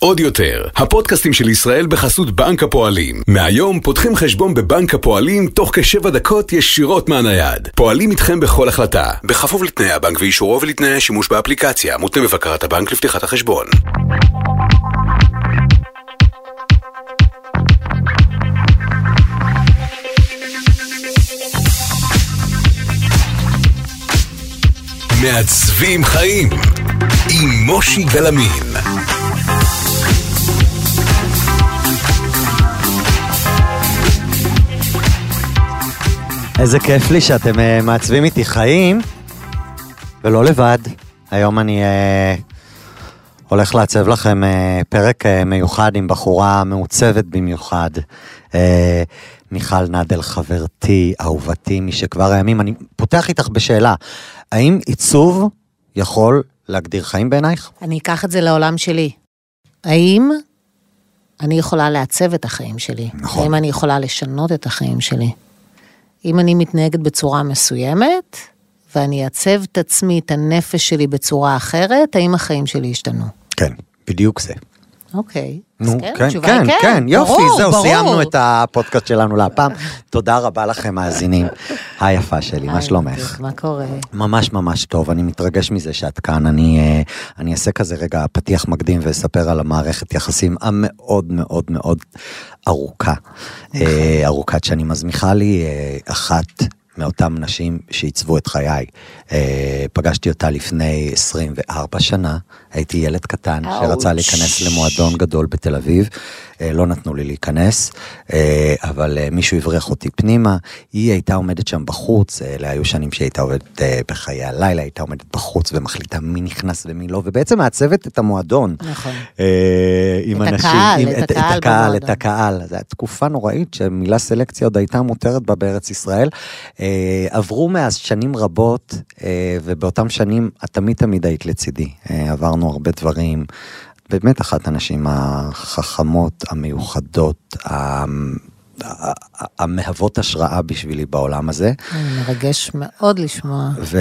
עוד יותר, הפודקאסטים של ישראל בחסות בנק הפועלים. מהיום פותחים חשבון בבנק הפועלים תוך כשבע דקות ישירות מהנייד. פועלים איתכם בכל החלטה, בכפוף לתנאי הבנק ואישורו ולתנאי השימוש באפליקציה, מותנה בבקרת הבנק לפתיחת החשבון. מעצבים חיים עם מושי גלמין. איזה כיף לי שאתם אה, מעצבים איתי חיים, ולא לבד. היום אני uh, הולך לעצב לכם uh, פרק uh, מיוחד עם בחורה מעוצבת במיוחד. Uh, מיכל נדל, חברתי, אהובתי, משכבר הימים. אני פותח איתך בשאלה, האם עיצוב יכול להגדיר חיים בעינייך? אני אקח את זה לעולם שלי. האם אני יכולה לעצב את החיים שלי? נכון. האם אני יכולה לשנות את החיים שלי? אם אני מתנהגת בצורה מסוימת, ואני אעצב את עצמי, את הנפש שלי בצורה אחרת, האם החיים שלי ישתנו? כן, בדיוק זה. אוקיי. נו, כן, כן, כן, כן, כן, יופי, ברור, זהו, ברור. סיימנו את הפודקאסט שלנו להפעם. תודה רבה לכם, מאזינים. היפה שלי, מה שלומך? מה קורה? ממש ממש טוב, אני מתרגש מזה שאת כאן. אני, אה, אני אעשה כזה רגע פתיח מקדים ואספר על המערכת יחסים המאוד מאוד מאוד ארוכה. אה, ארוכת מיכל היא אה, אחת מאותן נשים שעיצבו את חיי. אה, פגשתי אותה לפני 24 שנה, הייתי ילד קטן שרצה אאוץ'. להיכנס למועדון גדול בתל אביב. אה, לא נתנו לי להיכנס, אה, אבל מישהו הבריח אותי פנימה. היא הייתה עומדת שם בחוץ, אלה היו שנים שהיא הייתה עובדת בחיי הלילה, הייתה עומדת בחוץ ומחליטה מי נכנס ומי לא, ובעצם מעצבת את המועדון. נכון. עם את אנשים, הקהל, עם, את את, הקהל את הקהל. את הקהל. זו הייתה תקופה נוראית שמילה סלקציה עוד הייתה מותרת בה בארץ ישראל. עברו מאז שנים רבות, ובאותם שנים את תמיד תמיד היית לצידי. אה, עברנו הרבה דברים. באמת אחת הנשים החכמות, המיוחדות, המהוות השראה בשבילי בעולם הזה. מרגש מאוד לשמוע. ו...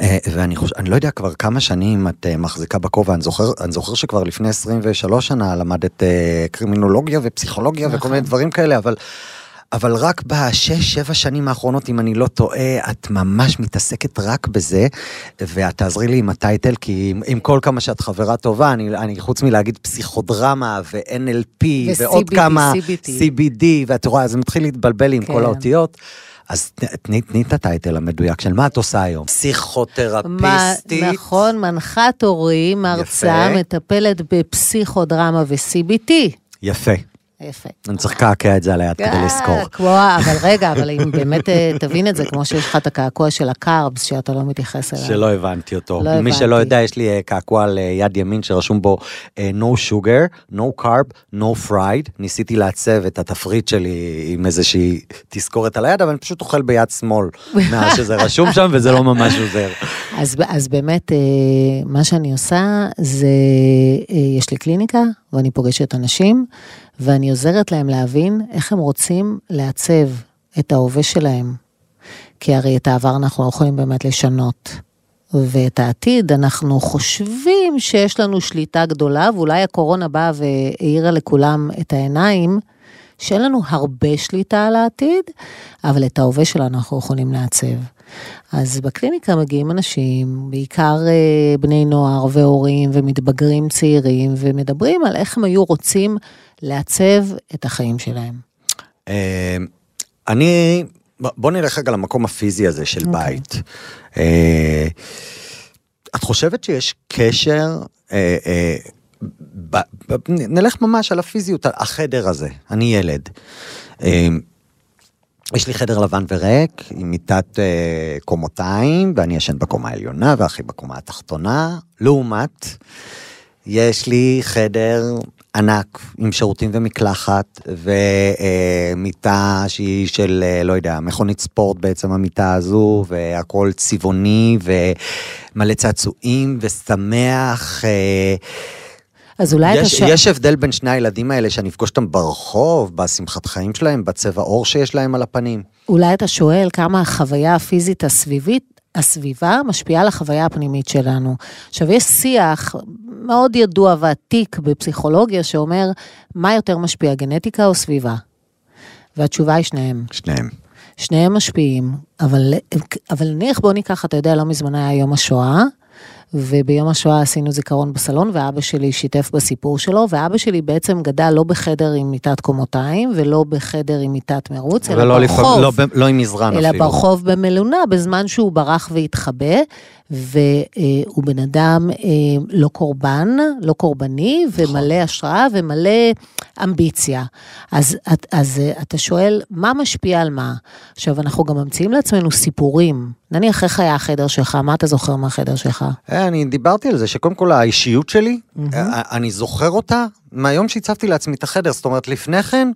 אה, ואני חושב, אני לא יודע כבר כמה שנים את אה, מחזיקה בכובע, אני זוכר, אני זוכר שכבר לפני 23 שנה למדת אה, קרימינולוגיה ופסיכולוגיה וכל נכון. מיני דברים כאלה, אבל, אבל רק בשש, שבע שנים האחרונות, אם אני לא טועה, את ממש מתעסקת רק בזה, ואת תעזרי לי עם הטייטל, כי עם, עם כל כמה שאת חברה טובה, אני, אני חוץ מלהגיד פסיכודרמה ו-NLP ועוד ו-CBD, כמה, CBT. CBD, ואת רואה, זה מתחיל להתבלבל עם כל כן. האותיות. אז תני תני את הטייטל המדויק של מה את עושה היום. מה, פסיכותרפיסטית. נכון, מנחת הורים, מרצה, יפה. מטפלת בפסיכודרמה ו-CBT. יפה. יפה. אני צריך לקעקע את זה על היד כדי אה, לזכור. כמו, אבל רגע, אבל אם באמת אה, תבין את זה, כמו שיש לך את הקעקוע של הקארבס, שאתה לא מתייחס אליו. שלא הבנתי אותו. לא מי שלא הבנתי. יודע, יש לי אה, קעקוע על יד ימין שרשום בו no sugar, no carb, no fried. ניסיתי לעצב את התפריט שלי עם איזושהי תזכורת על היד, אבל אני פשוט אוכל ביד שמאל מאז שזה רשום שם, וזה לא ממש עוזר. אז, אז באמת, מה שאני עושה זה, יש לי קליניקה, ואני פוגשת אנשים, ואני עוזרת להם להבין איך הם רוצים לעצב את ההווה שלהם. כי הרי את העבר אנחנו לא יכולים באמת לשנות. ואת העתיד אנחנו חושבים שיש לנו שליטה גדולה, ואולי הקורונה באה והאירה לכולם את העיניים, שאין לנו הרבה שליטה על העתיד, אבל את ההווה שלנו אנחנו יכולים לעצב. אז בקליניקה מגיעים אנשים, בעיקר אה, בני נוער והורים ומתבגרים צעירים, ומדברים על איך הם היו רוצים לעצב את החיים שלהם. אה, אני, בוא נלך רגע למקום הפיזי הזה של אוקיי. בית. אה, את חושבת שיש קשר, אה, אה, ב- ב- נלך ממש על הפיזיות, על החדר הזה, אני ילד. אה, יש לי חדר לבן וריק, עם מיטת אה, קומותיים, ואני ישן בקומה העליונה, ואחי בקומה התחתונה. לעומת, יש לי חדר ענק עם שירותים ומקלחת, ומיטה שהיא של, אה, לא יודע, מכונית ספורט בעצם המיטה הזו, והכל צבעוני, ומלא צעצועים, ושמח. אה, אז אולי אתה יש, שואל... יש הבדל בין שני הילדים האלה שאני אפגוש אותם ברחוב, בשמחת חיים שלהם, בצבע עור שיש להם על הפנים. אולי אתה שואל כמה החוויה הפיזית הסביבית, הסביבה משפיעה על החוויה הפנימית שלנו. עכשיו, יש שיח מאוד ידוע ועתיק בפסיכולוגיה שאומר, מה יותר משפיע, גנטיקה או סביבה? והתשובה היא שניהם. שניהם. שניהם משפיעים, אבל, אבל נניח בוא ניקח, אתה יודע, לא מזמן היה יום השואה, וביום השואה עשינו זיכרון בסלון, ואבא שלי שיתף בסיפור שלו, ואבא שלי בעצם גדל לא בחדר עם מיטת קומותיים, ולא בחדר עם מיטת מרוץ, אלא ברחוב. לא, לא עם מזרן אלא אפילו. אלא ברחוב במלונה, בזמן שהוא ברח והתחבא, והוא בן אדם אה, לא קורבן, לא קורבני, ומלא השראה ומלא אמביציה. אז, אז אה, אתה שואל, מה משפיע על מה? עכשיו, אנחנו גם ממציאים לעצמנו סיפורים. נניח איך היה החדר שלך, מה אתה זוכר מהחדר שלך? אה, אני דיברתי על זה, שקודם כל האישיות שלי, mm-hmm. אני זוכר אותה מהיום שהצבתי לעצמי את החדר, זאת אומרת, לפני כן...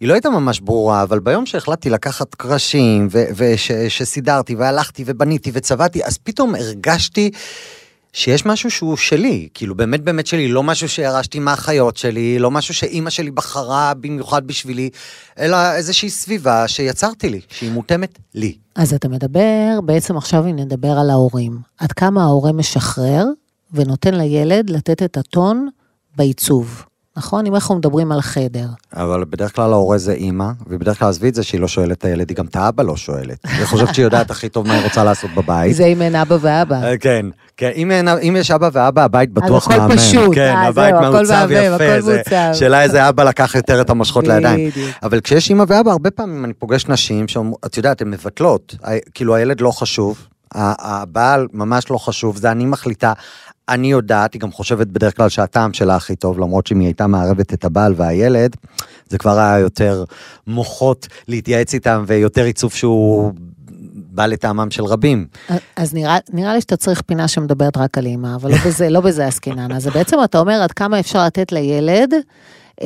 היא לא הייתה ממש ברורה, אבל ביום שהחלטתי לקחת קרשים, ושסידרתי, והלכתי, ובניתי, וצבעתי, אז פתאום הרגשתי שיש משהו שהוא שלי, כאילו באמת באמת שלי, לא משהו שירשתי מהחיות שלי, לא משהו שאימא שלי בחרה במיוחד בשבילי, אלא איזושהי סביבה שיצרתי לי, שהיא מותאמת לי. אז אתה מדבר, בעצם עכשיו אם נדבר על ההורים. עד כמה ההורה משחרר ונותן לילד לתת את הטון בעיצוב. נכון? אם אנחנו מדברים על חדר. אבל בדרך כלל ההורה זה אימא, ובדרך כלל עזבי את זה שהיא לא שואלת את הילד, היא גם את האבא לא שואלת. היא חושבת שהיא יודעת הכי טוב מה היא רוצה לעשות בבית. זה אם אין אבא ואבא. אה, כן, כן, אם, אין, אם יש אבא ואבא, הבית בטוח מהמם. אז הכל פשוט. כן, אה, הבית מעוצב יפה, שאלה איזה אבא לקח יותר את המושכות לידיים. אבל כשיש אימא ואבא, הרבה פעמים אני פוגש נשים שאת יודעת, הן מבטלות, כאילו הילד לא חשוב, הבעל ממש לא חשוב, זה אני מחליטה. אני יודעת, היא גם חושבת בדרך כלל שהטעם שלה הכי טוב, למרות שאם היא הייתה מערבת את הבעל והילד, זה כבר היה יותר מוחות להתייעץ איתם ויותר עיצוב שהוא בא לטעמם של רבים. אז נראה, נראה לי שאתה צריך פינה שמדברת רק על אימא, אבל לא בזה, לא בזה עסקינן. אז בעצם אתה אומר עד כמה אפשר לתת לילד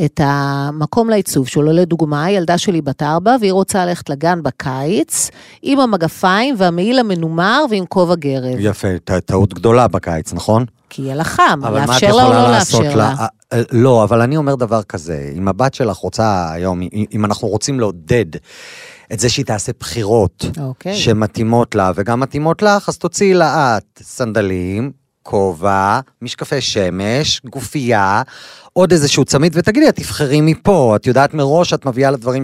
את המקום לעיצוב שלו. לדוגמה, ילדה שלי בת ארבע, והיא רוצה ללכת לגן בקיץ, עם המגפיים והמעיל המנומר ועם כובע גרב. יפה, טעות גדולה בקיץ, נכון? כי יהיה לה חם, לאפשר לה או לא לאפשר לה? לה? לא, אבל אני אומר דבר כזה, אם הבת שלך רוצה היום, אם אנחנו רוצים לעודד את זה שהיא תעשה בחירות okay. אוקיי. שמתאימות לה וגם מתאימות לך, אז תוציאי לה את סנדלים, כובע, משקפי שמש, גופייה, עוד איזשהו צמיד, ותגידי, את תבחרי מפה, את יודעת מראש, את מביאה לדברים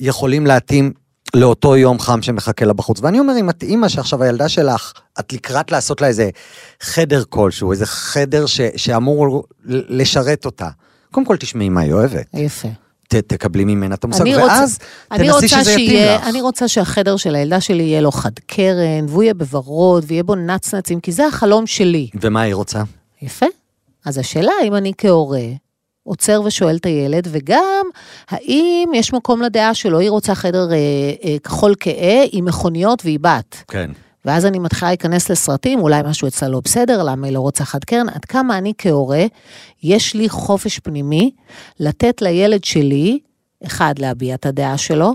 שיכולים להתאים לאותו יום חם שמחכה לה בחוץ. ואני אומר, אם את אימא שעכשיו הילדה שלך, את לקראת לעשות לה איזה חדר כלשהו, איזה חדר ש, שאמור לשרת אותה. קודם כל תשמעי מה היא אוהבת. יפה. ת, תקבלי ממנה את המושג, ואז תנסי שזה יתאים לך. אני רוצה שהחדר של הילדה שלי יהיה לו חד קרן, והוא יהיה בוורוד, ויהיה בו נצנצים, כי זה החלום שלי. ומה היא רוצה? יפה. אז השאלה אם אני כהורה עוצר ושואל את הילד, וגם האם יש מקום לדעה שלו, היא רוצה חדר אה, אה, כחול כהה עם מכוניות והיא בת. כן. ואז אני מתחילה להיכנס לסרטים, אולי משהו אצלה לא בסדר, למה היא לא רוצה חד קרן, עד כמה אני כהורה, יש לי חופש פנימי לתת לילד שלי, אחד, להביע את הדעה שלו,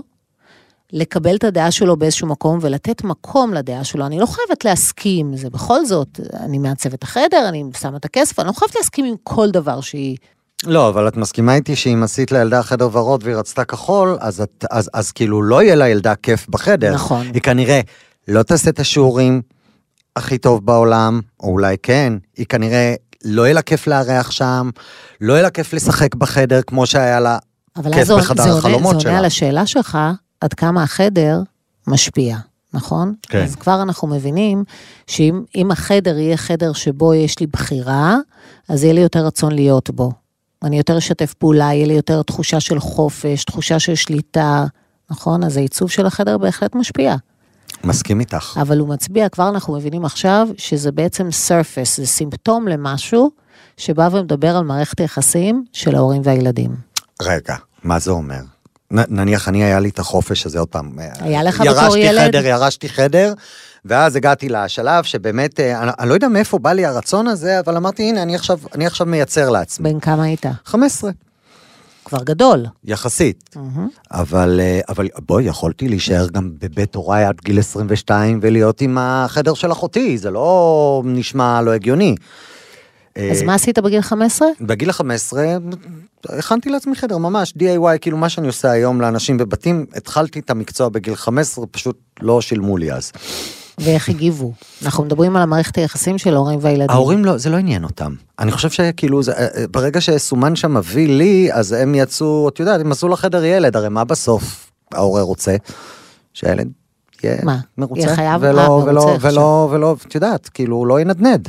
לקבל את הדעה שלו באיזשהו מקום ולתת מקום לדעה שלו. אני לא חייבת להסכים, זה בכל זאת, אני מעצבת החדר, אני שמה את הכסף, אני לא חייבת להסכים עם כל דבר שהיא... לא, אבל את מסכימה איתי שאם עשית לילדה חדר ורוד והיא רצתה כחול, אז, את, אז, אז כאילו לא יהיה לילדה כיף בחדר. נכון. היא כנראה לא תעשה את השיעורים הכי טוב בעולם, או אולי כן, היא כנראה לא יהיה לה כיף לארח שם, לא יהיה לה כיף לשחק בחדר כמו שהיה לה כיף בחדר החלומות שלה. זה עונה על השאלה שלך, עד כמה החדר משפיע, נכון? כן. אז כבר אנחנו מבינים שאם החדר יהיה חדר שבו יש לי בחירה, אז יהיה לי יותר רצון להיות בו. אני יותר אשתף פעולה, יהיה לי יותר תחושה של חופש, תחושה של שליטה, נכון? אז העיצוב של החדר בהחלט משפיע. מסכים איתך. אבל הוא מצביע, כבר אנחנו מבינים עכשיו, שזה בעצם surface, זה סימפטום למשהו שבא ומדבר על מערכת היחסים של ההורים והילדים. רגע, מה זה אומר? נניח אני היה לי את החופש הזה עוד פעם. היה לך בתור ילד? ירשתי חדר, ירשתי חדר, ואז הגעתי לשלב שבאמת, אה, אני, אני לא יודע מאיפה בא לי הרצון הזה, אבל אמרתי, הנה, אני עכשיו, אני עכשיו מייצר לעצמי. בן כמה היית? 15. כבר גדול. יחסית. Mm-hmm. אבל, אה, אבל בואי, יכולתי להישאר גם בבית הוריי עד גיל 22 ולהיות עם החדר של אחותי, זה לא נשמע לא הגיוני. אז מה עשית בגיל 15? בגיל 15 הכנתי לעצמי חדר ממש DIY כאילו מה שאני עושה היום לאנשים בבתים התחלתי את המקצוע בגיל 15 פשוט לא שילמו לי אז. ואיך הגיבו. אנחנו מדברים על המערכת היחסים של ההורים והילדים. ההורים לא, זה לא עניין אותם. אני חושב שכאילו, זה, אה, אה, ברגע שסומן שם מביא לי, אז הם יצאו, את יודעת, הם עשו לחדר ילד, הרי מה בסוף ההורה רוצה? שהילד יהיה מה? מרוצה. יהיה חייב? ולא, אה, ולא, מרוצה ולא, ולא, ולא, את יודעת, כאילו, הוא לא ינדנד.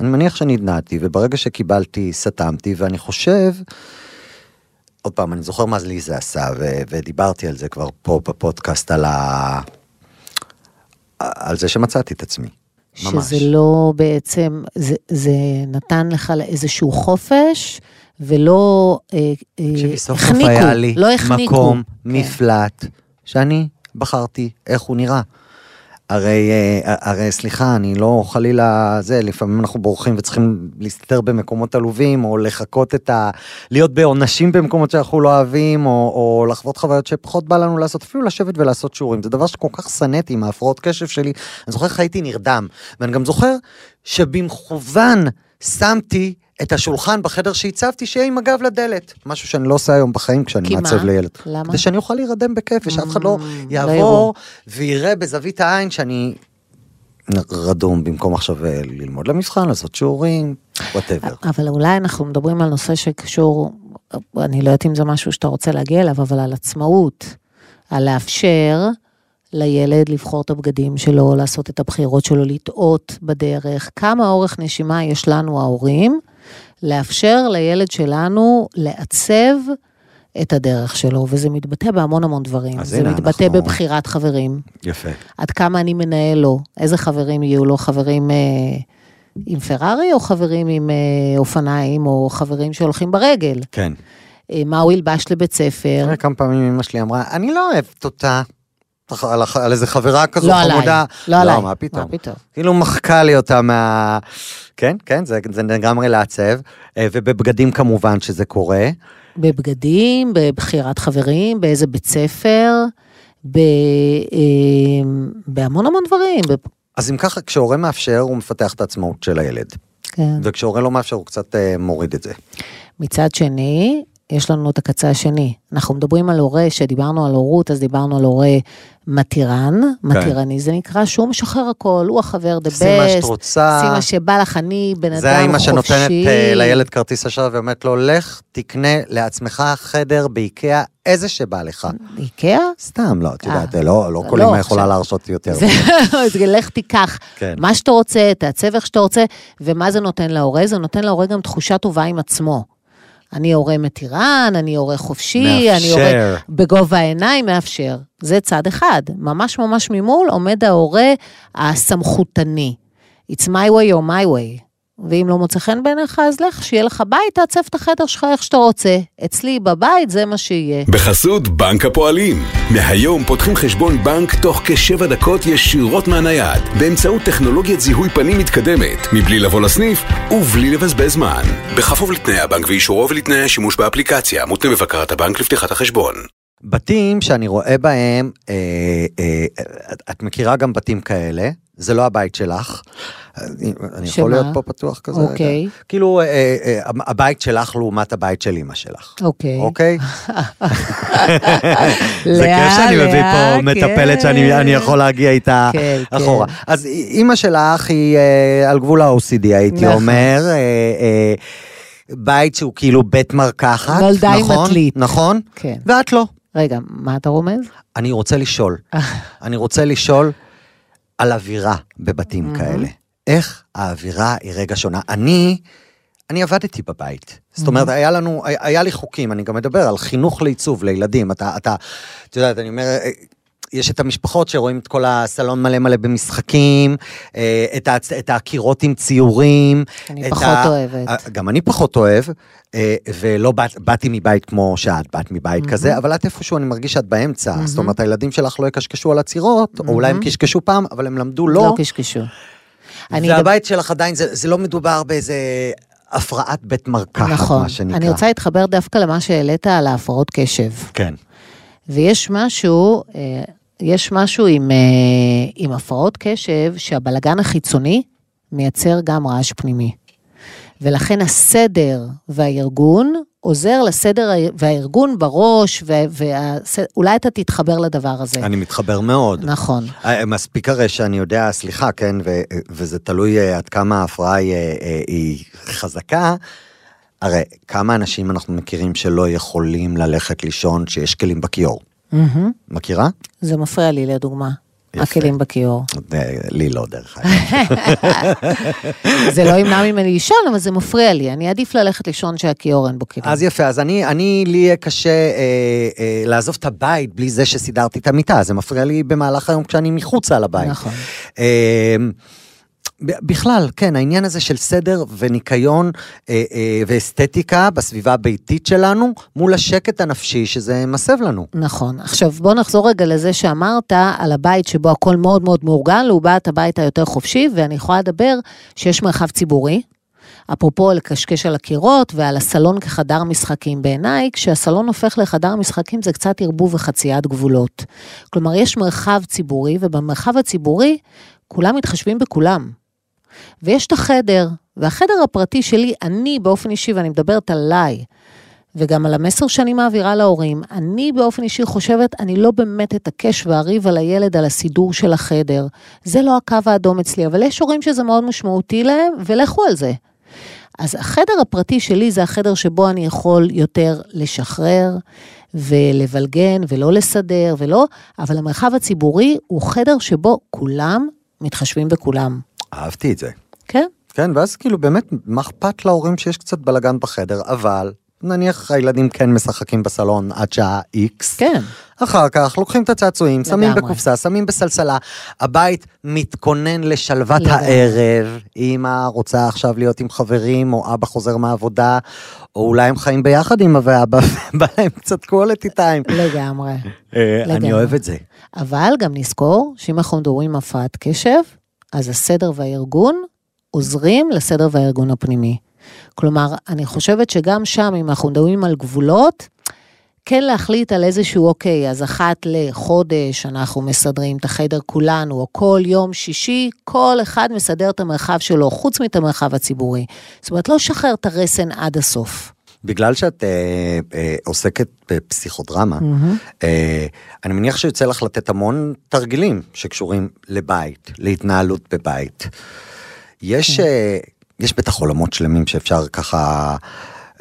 אני מניח שנדנדתי, וברגע שקיבלתי, סתמתי, ואני חושב, עוד פעם, אני זוכר מה לי זה עשה, ו- ודיברתי על זה כבר פה בפודקאסט, על ה... על זה שמצאתי את עצמי. ממש. שזה לא בעצם, זה, זה נתן לך איזשהו חופש, ולא אה, אה, תקשיבי, סוף החניקו, לא החניקו. מקום, כן. מפלט, שאני בחרתי איך הוא נראה. הרי, אה, הרי סליחה, אני לא חלילה זה, לפעמים אנחנו בורחים וצריכים להסתתר במקומות עלובים, או לחכות את ה... להיות בעונשים במקומות שאנחנו לא אוהבים, או, או לחוות חוויות שפחות בא לנו לעשות, אפילו לשבת ולעשות שיעורים. זה דבר שכל כך שנאתי עם ההפרעות קשב שלי. אני זוכר איך הייתי נרדם, ואני גם זוכר שבמכוון שמתי את השולחן בחדר שהצבתי, שיהיה עם הגב לדלת. משהו שאני לא עושה היום בחיים כשאני כי מה? מעצב לילד. למה? כדי שאני אוכל להירדם בכיף, ושאף אחד לא Mm, לא יעבור. ויראה בזווית העין שאני רדום במקום עכשיו אה, ללמוד למבחן, לעשות שיעורים, וואטאבר. אבל אולי אנחנו מדברים על נושא שקשור, אני לא יודעת אם זה משהו שאתה רוצה להגיע אליו, אבל על עצמאות, על לאפשר לילד לבחור את הבגדים שלו, לעשות את הבחירות שלו, לטעות בדרך, כמה אורך נשימה יש לנו ההורים, לאפשר לילד שלנו לעצב את הדרך שלו, וזה מתבטא בהמון המון דברים. אז זה הנה, מתבטא אנחנו- בבחירת חברים, יפה. עד כמה אני מנהל לו, איזה חברים יהיו לו, חברים אה, עם פרארי או חברים עם אה, אופניים או חברים שהולכים ברגל, כן. אה, מה הוא ילבש לבית ספר, תראה כמה פעמים אמא שלי אמרה, אני לא אוהבת אותה. על, על איזה חברה כזו לא עליי, חמודה. לא עליי, מה פתאום. מה פתאום. כאילו מחקה לי אותה מה... כן, כן, זה, זה לגמרי לעצב. אה, ובבגדים כמובן שזה קורה. בבגדים, בבחירת חברים, באיזה בית ספר, ב, אה, בהמון המון דברים, אז אם ככה, כשהורה מאפשר, הוא מפתח את העצמאות של הילד. כן. וכשהורה לא מאפשר, הוא קצת אה, מוריד את זה. מצד שני, יש לנו את הקצה השני. אנחנו מדברים על הורה, שדיברנו על הורות, אז דיברנו על הורה מתירן, מתירני זה נקרא, שהוא משחרר הכל, הוא החבר the best, שים מה שאת רוצה. שים מה שבא לך, אני בן אדם זה חופשי. האמא שנותנת אה, לילד כרטיס אשראי ואומרת לו, לך, תקנה לעצמך חדר באיקאה, איזה שבא לך. איקאה? סתם, לא, את אה. יודעת, לא, לא כל לא, אמא יכולה עכשיו- להרשות יותר. זה, זה לך תיקח כן. מה שאתה רוצה, תעצב איך שאתה רוצה, ומה זה נותן להורה? זה נותן להורה גם תחושה טובה עם עצמו. אני הורה מתירן, אני הורה חופשי, אני הורה מאפשר. בגובה העיניים, מאפשר. זה צד אחד. ממש ממש ממול עומד ההורה הסמכותני. It's my way or my way. ואם לא מוצא חן בעיניך, אז לך, שיהיה לך בית, תעצב את החדר שלך איך שאתה רוצה. אצלי בבית זה מה שיהיה. בחסות בנק הפועלים. מהיום פותחים חשבון בנק תוך כשבע דקות ישירות מהנייד, באמצעות טכנולוגיית זיהוי פנים מתקדמת, מבלי לבוא לסניף ובלי לבזבז זמן. בכפוף לתנאי הבנק ואישורו ולתנאי השימוש באפליקציה, מותנה בבקרת הבנק לפתיחת החשבון. בתים שאני רואה בהם, אה, אה, את- את מכירה גם בתים כאלה, זה לא הבית שלך. אני, אני שמה? יכול להיות פה פתוח כזה? רגע? אוקיי. כאילו, אה, אה, הבית שלך לעומת הבית של אמא שלך. אוקיי. אוקיי? זה כיף שאני מביא פה מטפלת שאני כן. יכול להגיע איתה כן, כן. אחורה. אז אימא שלך היא אה, על גבול ה-OCD הייתי נכון. אומר. אה, אה, בית שהוא כאילו בית מרקחת, נולדה עם נכון? עתלית. נכון? כן. ואת לא. רגע, מה אתה רומז? אני רוצה לשאול, אני רוצה לשאול על אווירה בבתים כאלה. איך האווירה היא רגע שונה? אני, אני עבדתי בבית. זאת אומרת, היה לנו, היה היה לי חוקים, אני גם מדבר על חינוך לעיצוב לילדים. אתה, אתה, את יודעת, אני אומר, אה, יש את המשפחות שרואים את כל הסלון מלא מלא במשחקים, אה, את, ה, את הקירות עם ציורים. אני פחות אוהבת. ה- גם אני פחות אוהב, אה, ולא באת, באתי מבית כמו שאת באת מבית כזה, אבל את איפשהו, אני מרגיש שאת באמצע. זאת אומרת, הילדים שלך לא יקשקשו על הצירות, או אולי הם קשקשו פעם, אבל הם למדו לא לא. קשקשו. והבית שלך עדיין, זה זה לא מדובר באיזה הפרעת בית מרקחת, נכון. מה שנקרא. אני רוצה להתחבר דווקא למה שהעלית על ההפרעות קשב. כן. ויש משהו, אה, יש משהו עם, אה, עם הפרעות קשב, שהבלגן החיצוני מייצר גם רעש פנימי. ולכן הסדר והארגון עוזר לסדר והארגון בראש, ואולי אתה תתחבר לדבר הזה. אני מתחבר מאוד. נכון. אה, מספיק הרי שאני יודע, סליחה, כן, ו- וזה תלוי אה, עד כמה ההפרעה היא, אה, היא חזקה. הרי כמה אנשים אנחנו מכירים שלא יכולים ללכת לישון שיש כלים בכיור? Mm-hmm. מכירה? זה מפריע לי לדוגמה. יפה. הכלים בכיור. לי לא, דרך אגב. זה לא ימנע ממני לישון, אבל זה מפריע לי. אני אעדיף ללכת לישון שהכיור אין בו כלים. אז יפה, אז אני, אני לי יהיה קשה אה, אה, לעזוב את הבית בלי זה שסידרתי את המיטה, זה מפריע לי במהלך היום כשאני מחוצה לבית. נכון. אה, בכלל, כן, העניין הזה של סדר וניקיון אה, אה, ואסתטיקה בסביבה הביתית שלנו, מול השקט הנפשי שזה מסב לנו. נכון. עכשיו בוא נחזור רגע לזה שאמרת על הבית שבו הכל מאוד מאוד מאורגן, לעומת הבית היותר חופשי, ואני יכולה לדבר שיש מרחב ציבורי. אפרופו לקשקש על הקירות ועל הסלון כחדר משחקים בעיניי, כשהסלון הופך לחדר משחקים זה קצת ערבוב וחציית גבולות. כלומר, יש מרחב ציבורי, ובמרחב הציבורי כולם מתחשבים בכולם. ויש את החדר, והחדר הפרטי שלי, אני באופן אישי, ואני מדברת עליי, וגם על המסר שאני מעבירה להורים, אני באופן אישי חושבת, אני לא באמת אתעקש ואריב על הילד על הסידור של החדר. זה לא הקו האדום אצלי, אבל יש הורים שזה מאוד משמעותי להם, ולכו על זה. אז החדר הפרטי שלי זה החדר שבו אני יכול יותר לשחרר ולבלגן ולא לסדר ולא, אבל המרחב הציבורי הוא חדר שבו כולם מתחשבים בכולם. אהבתי את זה. כן? כן, ואז כאילו באמת, מה אכפת להורים שיש קצת בלאגן בחדר, אבל נניח הילדים כן משחקים בסלון עד שעה איקס. כן. אחר כך לוקחים את הצעצועים, שמים. בקופסה, שמים בסלסלה, הבית מתכונן לשלוות לגמרי. הערב, אמא רוצה עכשיו להיות עם חברים, או אבא חוזר מהעבודה, או אולי הם חיים ביחד אמא ואבא, ובא להם קצת quality time. לגמרי. אני. אוהב את זה. אבל גם נזכור שאם אנחנו מדברים עם הפרעת קשב, אז הסדר והארגון עוזרים לסדר והארגון הפנימי. כלומר, אני חושבת שגם שם, אם אנחנו מדברים על גבולות, כן להחליט על איזשהו, אוקיי, אז אחת לחודש אנחנו מסדרים את החדר כולנו, או כל יום שישי, כל אחד מסדר את המרחב שלו, חוץ מאת המרחב הציבורי. זאת אומרת, לא לשחרר את הרסן עד הסוף. בגלל שאת אה, אה, עוסקת בפסיכודרמה, אה, אני מניח שיוצא לך לתת המון תרגילים שקשורים לבית, להתנהלות בבית. יש, אה, יש בטח עולמות שלמים שאפשר ככה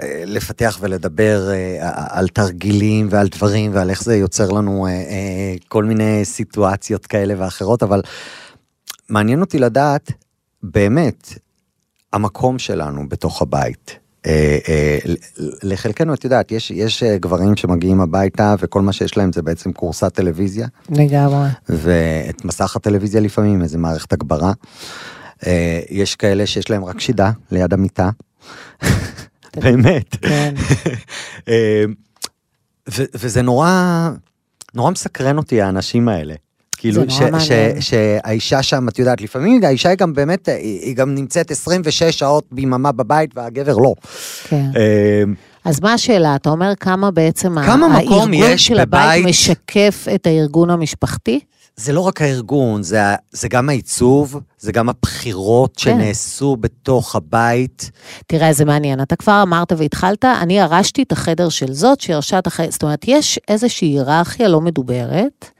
אה, לפתח ולדבר אה, על תרגילים ועל דברים ועל איך זה יוצר לנו אה, אה, כל מיני סיטואציות כאלה ואחרות, אבל מעניין אותי לדעת באמת המקום שלנו בתוך הבית. אה, אה, לחלקנו, את יודעת, יש, יש אה, גברים שמגיעים הביתה וכל מה שיש להם זה בעצם כורסת טלוויזיה, לגמרי. ואת מסך הטלוויזיה לפעמים, איזה מערכת הגברה. אה, יש כאלה שיש להם רק שידה ליד המיטה. באמת. כן. אה, וזה נורא, נורא מסקרן אותי האנשים האלה. כאילו, ש- ש-. שהאישה שם, את יודעת, לפעמים האישה היא גם באמת, היא היא גם נמצאת 26 שעות ביממה בבית והגבר לא. כן. אה, אז מה השאלה? אתה אומר כמה בעצם כמה הארגון יש של הבית? משקף את הארגון המשפחתי? זה לא רק הארגון, זה, זה גם העיצוב, זה גם הבחירות כן. שנעשו בתוך הבית. תראה, זה מעניין. אתה כבר אמרת והתחלת, אני ירשתי את החדר של זאת שירשה את החדר, זאת אומרת, יש איזושהי היררכיה לא מדוברת,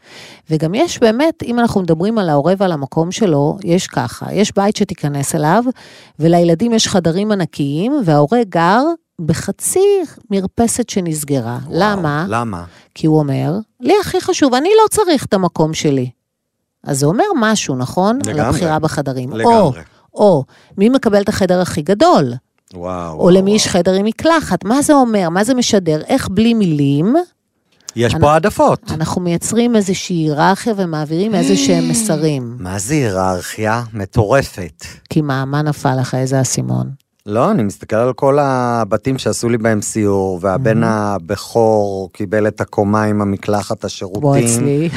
וגם יש באמת, אם אנחנו מדברים על ההורה ועל המקום שלו, יש ככה, יש בית שתיכנס אליו, ולילדים יש חדרים ענקיים, וההורה גר בחצי מרפסת שנסגרה. למה? וואו, למה? כי הוא אומר, לי הכי חשוב, אני לא צריך את המקום שלי. אז זה אומר משהו, נכון? לגמרי. על הבחירה בחדרים. לגמרי. או, או, מי מקבל את החדר הכי גדול? וואו. או למי יש חדר עם מקלחת? מה זה אומר? מה זה משדר? איך בלי מילים יש אני- פה העדפות. אנחנו מייצרים איזושהי היררכיה ומעבירים איזה שהם מסרים? מה זה היררכיה? מטורפת. כי מה, מה נפל לך? איזה אסימון? לא, אני מסתכל על כל הבתים שעשו לי בהם סיור, והבן הבכור קיבל את הקומה עם המקלחת, השירותים. בוא אצלי.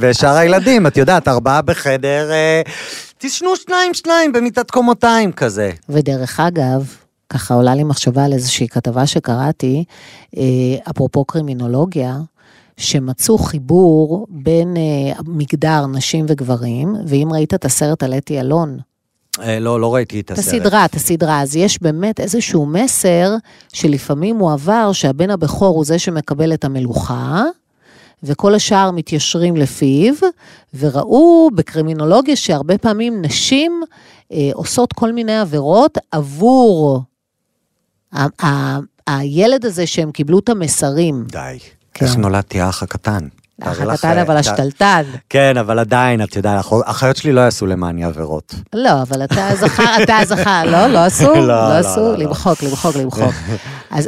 ושאר הילדים, את יודעת, ארבעה בחדר, אה, תישנו שניים שניים במיטת קומותיים כזה. ודרך אגב, ככה עולה לי מחשבה על איזושהי כתבה שקראתי, אה, אפרופו קרימינולוגיה, שמצאו חיבור בין אה, מגדר נשים וגברים, ואם ראית את הסרט על אתי אלון, לא, לא ראיתי את את הסרט. הסדרה, את הסדרה. אז יש באמת איזשהו מסר שלפעמים הוא עבר שהבן הבכור הוא זה שמקבל את המלוכה, וכל השאר מתיישרים לפיו, וראו בקרימינולוגיה שהרבה פעמים נשים אה, עושות כל מיני עבירות עבור ה- ה- הילד הזה שהם קיבלו את המסרים. די. כן. איך נולדתי האח הקטן? הקטן אבל אה, השתלטן. כן, אבל עדיין, את יודעת, החיות שלי לא יעשו למעני עבירות. לא, אבל אתה זכר, אתה זכר, לא, לא אסור, לא, לא לא, לא, לא. למחוק, למחוק, למחוק.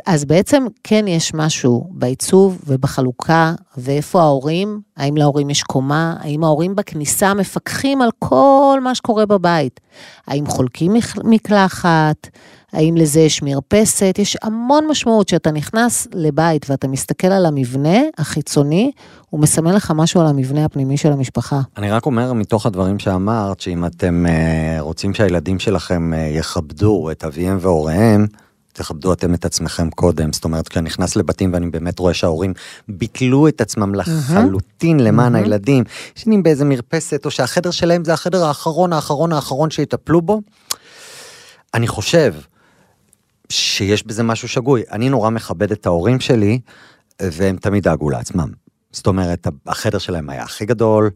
אז בעצם כן יש משהו בעיצוב ובחלוקה, ואיפה ההורים, האם להורים יש קומה, האם ההורים בכניסה מפקחים על כל מה שקורה בבית, האם חולקים מקלחת, האם לזה יש מרפסת, יש המון משמעות שאתה נכנס לבית ואתה מסתכל על המבנה החיצוני, הוא מסמל לך משהו על המבנה הפנימי של המשפחה. אני רק אומר מתוך הדברים שאמרת, שאם אתם אה, רוצים שהילדים שלכם אה, יכבדו את אביהם והוריהם, תכבדו אתם את עצמכם קודם. זאת אומרת, כשאני נכנס לבתים ואני באמת רואה שההורים ביטלו את עצמם לחלוטין למען הילדים, ישנים באיזה מרפסת, או שהחדר שלהם זה החדר האחרון, האחרון, האחרון שיטפלו בו, אני חושב שיש בזה משהו שגוי. אני נורא מכבד את ההורים שלי, והם תמיד דאגו לעצמם. זאת אומרת, החדר שלהם היה הכי גדול,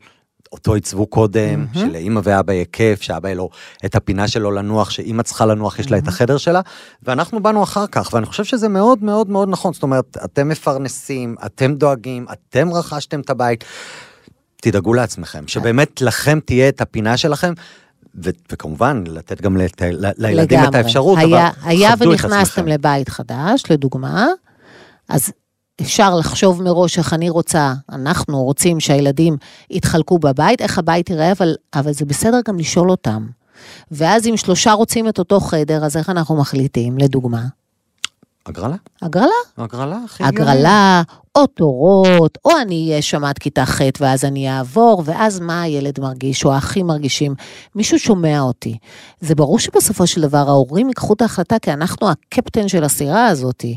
אותו עיצבו קודם, mm-hmm. שלאימא ואבא יהיה כיף, שאבא יהיה לו את הפינה שלו לנוח, שאימא צריכה לנוח, יש לה את החדר שלה, ואנחנו באנו אחר כך, ואני חושב שזה מאוד מאוד מאוד נכון, זאת אומרת, אתם מפרנסים, אתם דואגים, אתם רכשתם את הבית, תדאגו לעצמכם, שבאמת לכם תהיה את הפינה שלכם. ו- וכמובן, לתת גם לת- לילדים את לגמרי. האפשרות, היה, אבל היה את ונכנסתם. לבית חדש, לדוגמה, אז אפשר לחשוב מראש איך אני רוצה, אנחנו רוצים שהילדים יתחלקו בבית, איך הבית ייראה, אבל, אבל זה בסדר גם לשאול אותם. ואז אם שלושה רוצים את אותו חדר, אז איך אנחנו מחליטים, לדוגמה? הגרלה? הגרלה. הגרלה, הכי. הגרלה, או תורות, או אני אהיה שם עד כיתה ח' ואז אני אעבור, ואז מה הילד מרגיש, או האחים מרגישים. מישהו שומע אותי. זה ברור שבסופו של דבר ההורים ייקחו את ההחלטה, כי אנחנו הקפטן של הסירה הזאתי.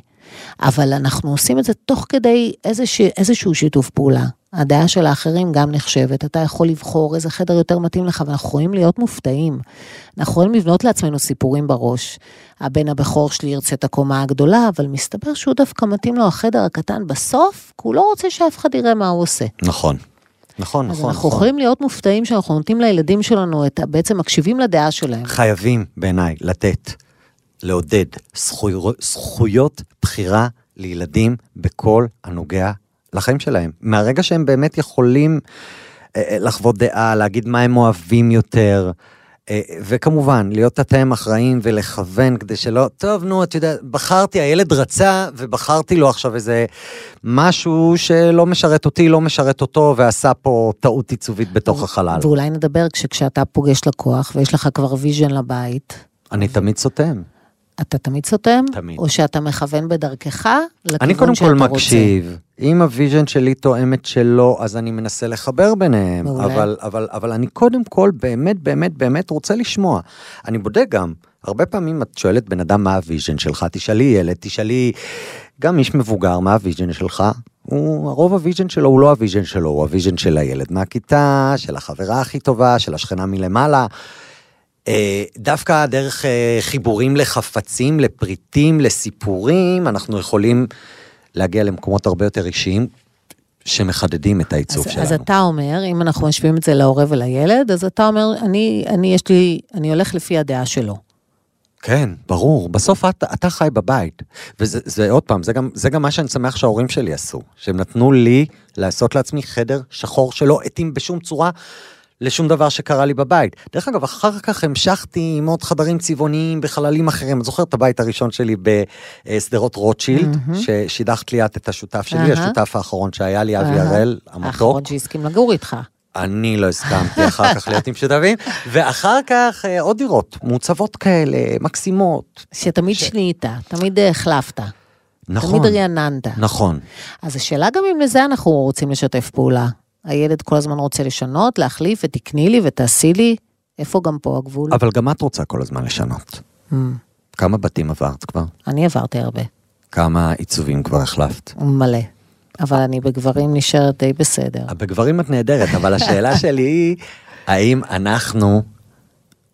אבל אנחנו עושים את זה תוך כדי איזוש, איזשהו שיתוף פעולה. הדעה של האחרים גם נחשבת, אתה יכול לבחור איזה חדר יותר מתאים לך, ואנחנו יכולים להיות מופתעים. אנחנו יכולים לבנות לעצמנו סיפורים בראש. הבן הבכור שלי ירצה את הקומה הגדולה, אבל מסתבר שהוא דווקא מתאים לו החדר הקטן בסוף, כי הוא לא רוצה שאף אחד יראה מה הוא עושה. נכון. נכון, אז נכון. אנחנו נכון. יכולים להיות מופתעים שאנחנו נותנים לילדים שלנו את, בעצם מקשיבים לדעה שלהם. חייבים בעיניי לתת, לעודד זכויות, זכויות בחירה לילדים בכל הנוגע לחיים שלהם. מהרגע שהם באמת יכולים אה, אה, לחוות דעה, להגיד מה הם אוהבים יותר. אה, וכמובן, להיות אתם אחראים ולכוון כדי שלא, טוב, נו, את יודעת, בחרתי, הילד רצה ובחרתי לו עכשיו איזה משהו שלא משרת אותי, לא משרת אותו, ועשה פה טעות עיצובית בתוך החלל. ואולי נדבר כשכשאתה פוגש לקוח ויש לך כבר vision לבית, אני תמיד סותם. אתה תמיד סותם? תמיד. או שאתה מכוון בדרכך לכיוון אני קודם שאתה כל רוצה? מקשיב. אם ה vision שלי תואמת שלו, אז אני מנסה לחבר ביניהם. מעולה. אבל, אבל, אבל אני קודם כל באמת, באמת, באמת רוצה לשמוע. אני בודק גם, הרבה פעמים את שואלת בן אדם מה ה vision שלך, תשאלי ילד, תשאלי גם איש מבוגר מה ה vision שלך. הוא, הרוב ה vision שלו הוא לא ה vision שלו, הוא ה vision של הילד מהכיתה, של החברה הכי טובה, של השכנה מלמעלה. אה, דווקא דרך אה, חיבורים לחפצים, לפריטים, לסיפורים, אנחנו יכולים להגיע למקומות הרבה יותר אישיים שמחדדים את העיצוב אז, שלנו. אז אתה אומר, אם אנחנו משווים את זה להורה ולילד, אז אתה אומר, אני, אני יש לי, אני הולך לפי הדעה שלו. כן, ברור. בסוף את, אתה חי בבית. וזה זה, עוד פעם, זה גם, זה גם מה שאני שמח שההורים שלי עשו. שהם נתנו לי לעשות לעצמי חדר שחור שלא התאים בשום צורה לשום דבר שקרה לי בבית. דרך אגב, אחר כך המשכתי עם עוד חדרים צבעוניים בחללים אחרים. את זוכרת את הבית הראשון שלי בשדרות רוטשילד, ששידכת לי את את השותף שלי, אהה. השותף האחרון שהיה לי, אבי. הראל, המתוק. האחרון שהסכים לגור איתך. אני לא הסכמתי אחר כך להיות עם שותפים, ואחר כך אה, עוד דירות, מוצבות כאלה, מקסימות. שתמיד ש- שנית, תמיד החלפת. נכון, תמיד רעננת. נכון. אז השאלה גם אם לזה אנחנו רוצים לשתף פעולה. הילד כל הזמן רוצה לשנות, להחליף, ותקני לי ותעשי לי. איפה גם פה הגבול? אבל גם את רוצה כל הזמן לשנות. Mm, כמה בתים עברת כבר? אני עברתי הרבה, כמה עיצובים כבר החלפת? מלא. אבל אני בגברים נשארת די בסדר. בגברים את נהדרת, אבל השאלה שלי היא, האם אנחנו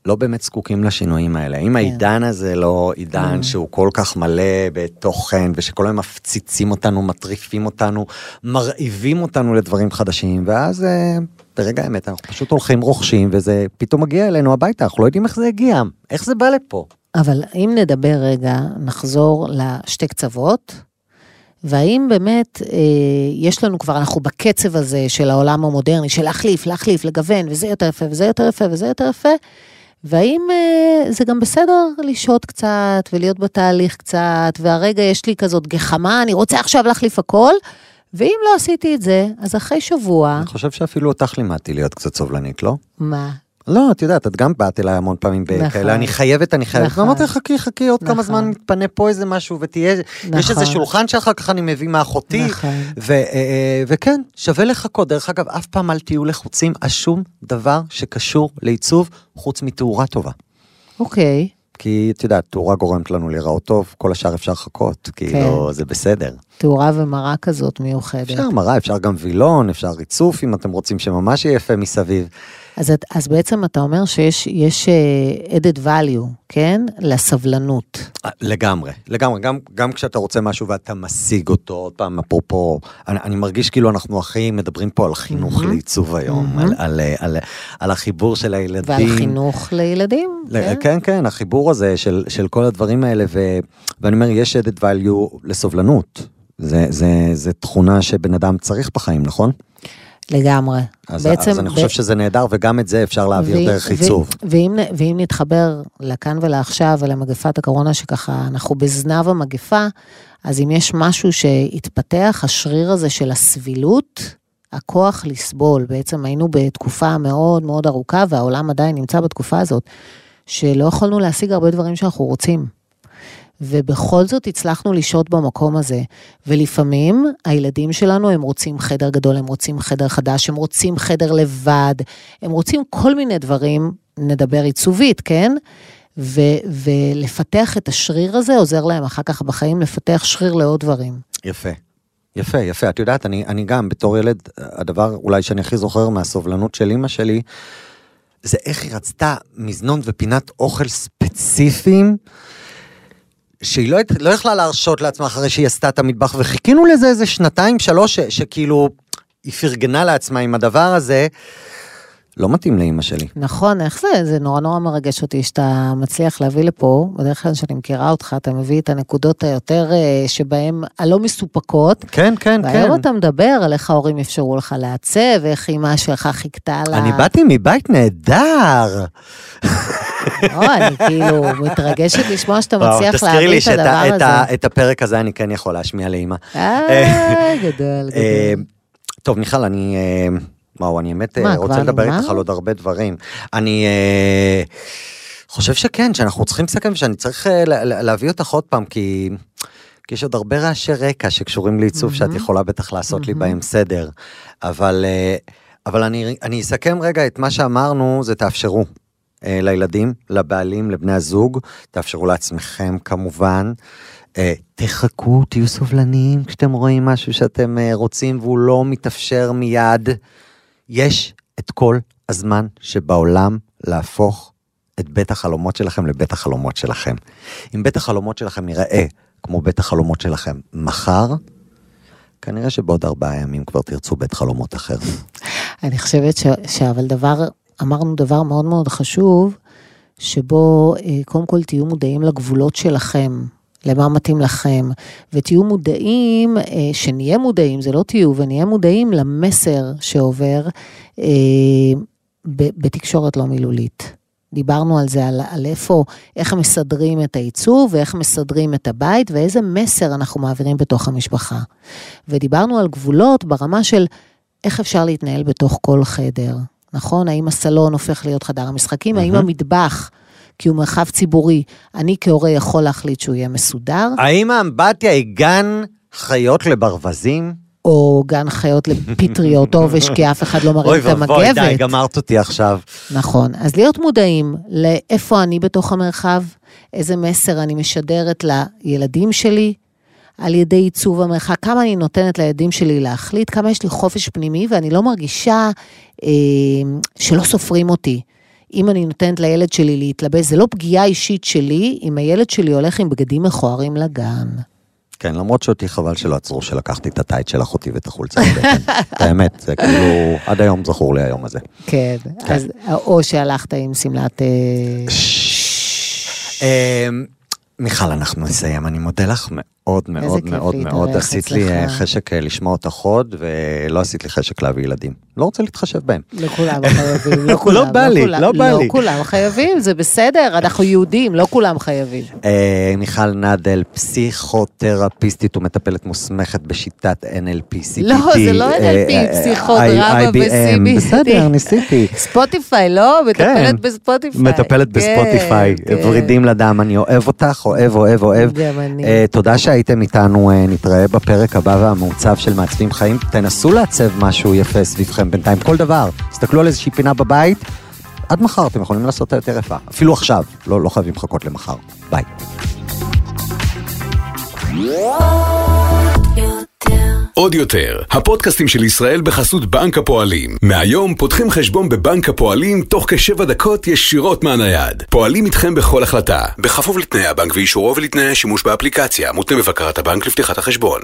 לא באמת זקוקים לשינויים האלה. אם העידן הזה לא עידן שהוא כל כך מלא בתוכן, ושכל היום מפציצים אותנו, מטריפים אותנו, מרעיבים אותנו לדברים חדשים, ואז אה, ברגע האמת אנחנו פשוט הולכים רוכשים, וזה פתאום מגיע אלינו הביתה, אנחנו לא יודעים איך זה הגיע, איך זה בא לפה. אבל אם נדבר רגע, נחזור לשתי קצוות, והאם באמת אה, יש לנו כבר, אנחנו בקצב הזה של העולם המודרני, של להחליף, להחליף, לגוון, וזה יותר יפה, וזה יותר יפה, וזה יותר יפה, והאם אה, זה גם בסדר לשהות קצת, ולהיות בתהליך קצת, והרגע יש לי כזאת גחמה, אני רוצה עכשיו להחליף הכל, ואם לא עשיתי את זה, אז אחרי שבוע... אני חושב שאפילו אותך לימדתי להיות קצת סובלנית, לא? מה? לא, את יודעת, את גם באת אליי המון פעמים נכון. בכאלה, אני חייבת, אני חייבת, נכון. ואמרתי, חכי, חכי, עוד כמה נכון. זמן מתפנה פה איזה משהו, ותהיה, יש נכון. איזה שולחן שאחר כך אני מביא מאחותי, נכון. אה, אה, וכן, שווה לחכות. דרך אגב, אף פעם אל תהיו לחוצים על שום דבר שקשור לעיצוב, חוץ מתאורה טובה. אוקיי. כי את יודעת, תאורה גורמת לנו להיראות טוב, כל השאר אפשר לחכות, כאילו, זה בסדר. תאורה ומראה כזאת מיוחדת. אפשר מראה, אפשר גם וילון, אפשר ריצוף, אם אתם רוצים שממש יהיה יפה מסביב. אז, את- אז בעצם אתה אומר שיש יש, אה, added value, כן? לסבלנות. אה, לגמרי, לגמרי, גם, גם כשאתה רוצה משהו ואתה משיג אותו, עוד פעם, אפרופו, אני, אני מרגיש כאילו אנחנו הכי מדברים פה על חינוך מהמם. לעיצוב היום. על, על, על, על, על החיבור של הילדים. ועל חינוך לילדים. ל- כן? כן, כן, החיבור הזה של, של כל הדברים האלה, ו, ואני אומר, יש added value לסובלנות. זה, זה, זה תכונה שבן אדם צריך בחיים, נכון? לגמרי. אז, בעצם, אז אני חושב ב- שזה נהדר, וגם את זה אפשר להעביר ואם- דרך עיצוב. ואם, ואם נתחבר לכאן ולעכשיו ולמגפת הקורונה, שככה אנחנו בזנב המגפה, אז אם יש משהו שהתפתח, השריר הזה של הסבילות, הכוח לסבול. בעצם היינו בתקופה מאוד מאוד ארוכה, והעולם עדיין נמצא בתקופה הזאת, שלא יכולנו להשיג הרבה דברים שאנחנו רוצים. ובכל זאת הצלחנו לשהות במקום הזה. ולפעמים הילדים שלנו, הם רוצים חדר גדול, הם רוצים חדר חדש, הם רוצים חדר לבד, הם רוצים כל מיני דברים, נדבר עיצובית, כן? ו- ולפתח את השריר הזה עוזר להם אחר כך בחיים לפתח שריר לעוד דברים. יפה. יפה, יפה. את יודעת, אני, אני גם, בתור ילד, הדבר אולי שאני הכי זוכר מהסובלנות של אימא שלי, זה איך היא רצתה מזנון ופינת אוכל ספציפיים, שהיא לא, לא יכלה להרשות לעצמה אחרי שהיא עשתה את המטבח, וחיכינו לזה איזה שנתיים, שלוש, ש, שכאילו, היא פרגנה לעצמה עם הדבר הזה. לא מתאים לאימא שלי. נכון, איך זה? זה נורא נורא מרגש אותי שאתה מצליח להביא לפה, בדרך כלל כשאני מכירה אותך, אתה מביא את הנקודות היותר אה, שבהן הלא מסופקות. כן, כן, כן. והיום אתה מדבר על איך ההורים אפשרו לך לעצב, איך אימא שלך חיכתה לה... אני באתי מבית נהדר. לא, אני כאילו מתרגשת לשמוע שאתה מצליח תזכירי לי להביא את שאת הדבר את ה- הזה. את הפרק הזה אני כן יכול להשמיע לאימא. אה, גדול, אה, גדול. טוב, מיכל, אני... אה, וואו, אני באמת אה, רוצה לדבר? איתך על עוד הרבה דברים. אני חושב שכן, שאנחנו צריכים לסכם, ושאני צריך לה- לה- להביא אותך עוד פעם, כי... כי יש עוד הרבה רעשי רקע שקשורים לעיצוב שאת יכולה בטח לעשות לי בהם סדר. אבל, אבל אני, אני אסכם רגע את מה שאמרנו, זה תאפשרו. אה, לילדים, לבעלים, לבני הזוג, תאפשרו לעצמכם כמובן. אה, תחכו, תהיו סובלניים כשאתם רואים משהו שאתם אה, רוצים והוא לא מתאפשר מיד. יש את כל הזמן שבעולם להפוך את בית החלומות שלכם לבית החלומות שלכם. אם בית החלומות שלכם ייראה כמו בית החלומות שלכם מחר, כנראה שבעוד ארבעה ימים כבר תרצו בית חלומות אחר. אני חושבת ש... שאבל דבר, אמרנו דבר מאוד מאוד חשוב, שבו אה, קודם כל תהיו מודעים לגבולות שלכם, למה מתאים לכם, ותהיו מודעים, אה, שנהיה מודעים, זה לא תהיו, ונהיה מודעים למסר שעובר אה, בתקשורת לא מילולית. דיברנו על זה, על, על איפה, איך מסדרים את העיצוב ואיך מסדרים את הבית ואיזה מסר אנחנו מעבירים בתוך המשפחה. ודיברנו על גבולות ברמה של איך אפשר להתנהל בתוך כל חדר, נכון? האם הסלון הופך להיות חדר המשחקים? האם המטבח, כי הוא מרחב ציבורי, אני כהורה יכול להחליט שהוא יהיה מסודר, האם האמבטיה היא גן חיות לברווזים? או גן חיות לפטריות עובש, כי אף אחד לא אוי מרים את ואבוי, די, המגבת. גמרת אותי עכשיו. נכון. אז להיות מודעים לאיפה אני בתוך המרחב, איזה מסר אני משדרת לילדים שלי על ידי עיצוב המרחב, כמה אני נותנת לילדים שלי להחליט, כמה יש לי חופש פנימי, ואני לא מרגישה אה, שלא סופרים אותי. אם אני נותנת לילד שלי להתלבש, זה לא פגיעה אישית שלי אם הילד שלי הולך עם בגדים מכוערים לגן. כן, למרות שאותי חבל שלא עצרו שלקחתי את הטייט של אחותי ואת החולצה. האמת, זה כאילו, עד היום זכור לי היום הזה. כן, אז, או שהלכת עם שמלת... אה, אמ, מיכל, אנחנו נסיים. אני מודה לך מאוד מאוד מאוד מאוד. עשית לי אה. חשק אה, לשמוע אותך עוד, ולא עשית לי חשק להביא ילדים. לא רוצה להתחשב בהם. לא כולם חייבים, לא כולם. בא לי, לא בא לי. לא כולם חייבים, זה בסדר, אנחנו יהודים, לא כולם חייבים. אה, מיכל נדל, פסיכותרפיסטית ומטפלת מוסמכת בשיטת NLP, CPT. לא, זה לא אה, NLP, אה, פסיכודרמה. ו-CBT. בסדר, ניסיתי. ספוטיפיי, לא? כן. מטפלת בספוטיפיי. מטפלת בספוטיפיי, כן, כן. ורידים לדם, אני אוהב אותך, אוהב, אוהב, אוהב. גם אני. תודה שהייתם איתנו, אה, נתראה בפרק הבא והמעוצב של מעצבים חיים. תנסו לעצב משהו יפה סביבכם בינתיים, כל דבר. תסתכלו על איזושהי פינה בבית, עד מחר אתם יכולים לעשות אותה יותר יפה. אפילו עכשיו, לא, לא חייבים לחכות למחר. ביי. עוד יותר, הפודקאסטים של ישראל בחסות בנק הפועלים. מהיום פותחים חשבון בבנק הפועלים תוך כשבע דקות ישירות מהנייד. פועלים איתכם בכל החלטה, בכפוף לתנאי הבנק ואישורו ולתנאי השימוש באפליקציה, מותנה בבקרת הבנק לפתיחת החשבון.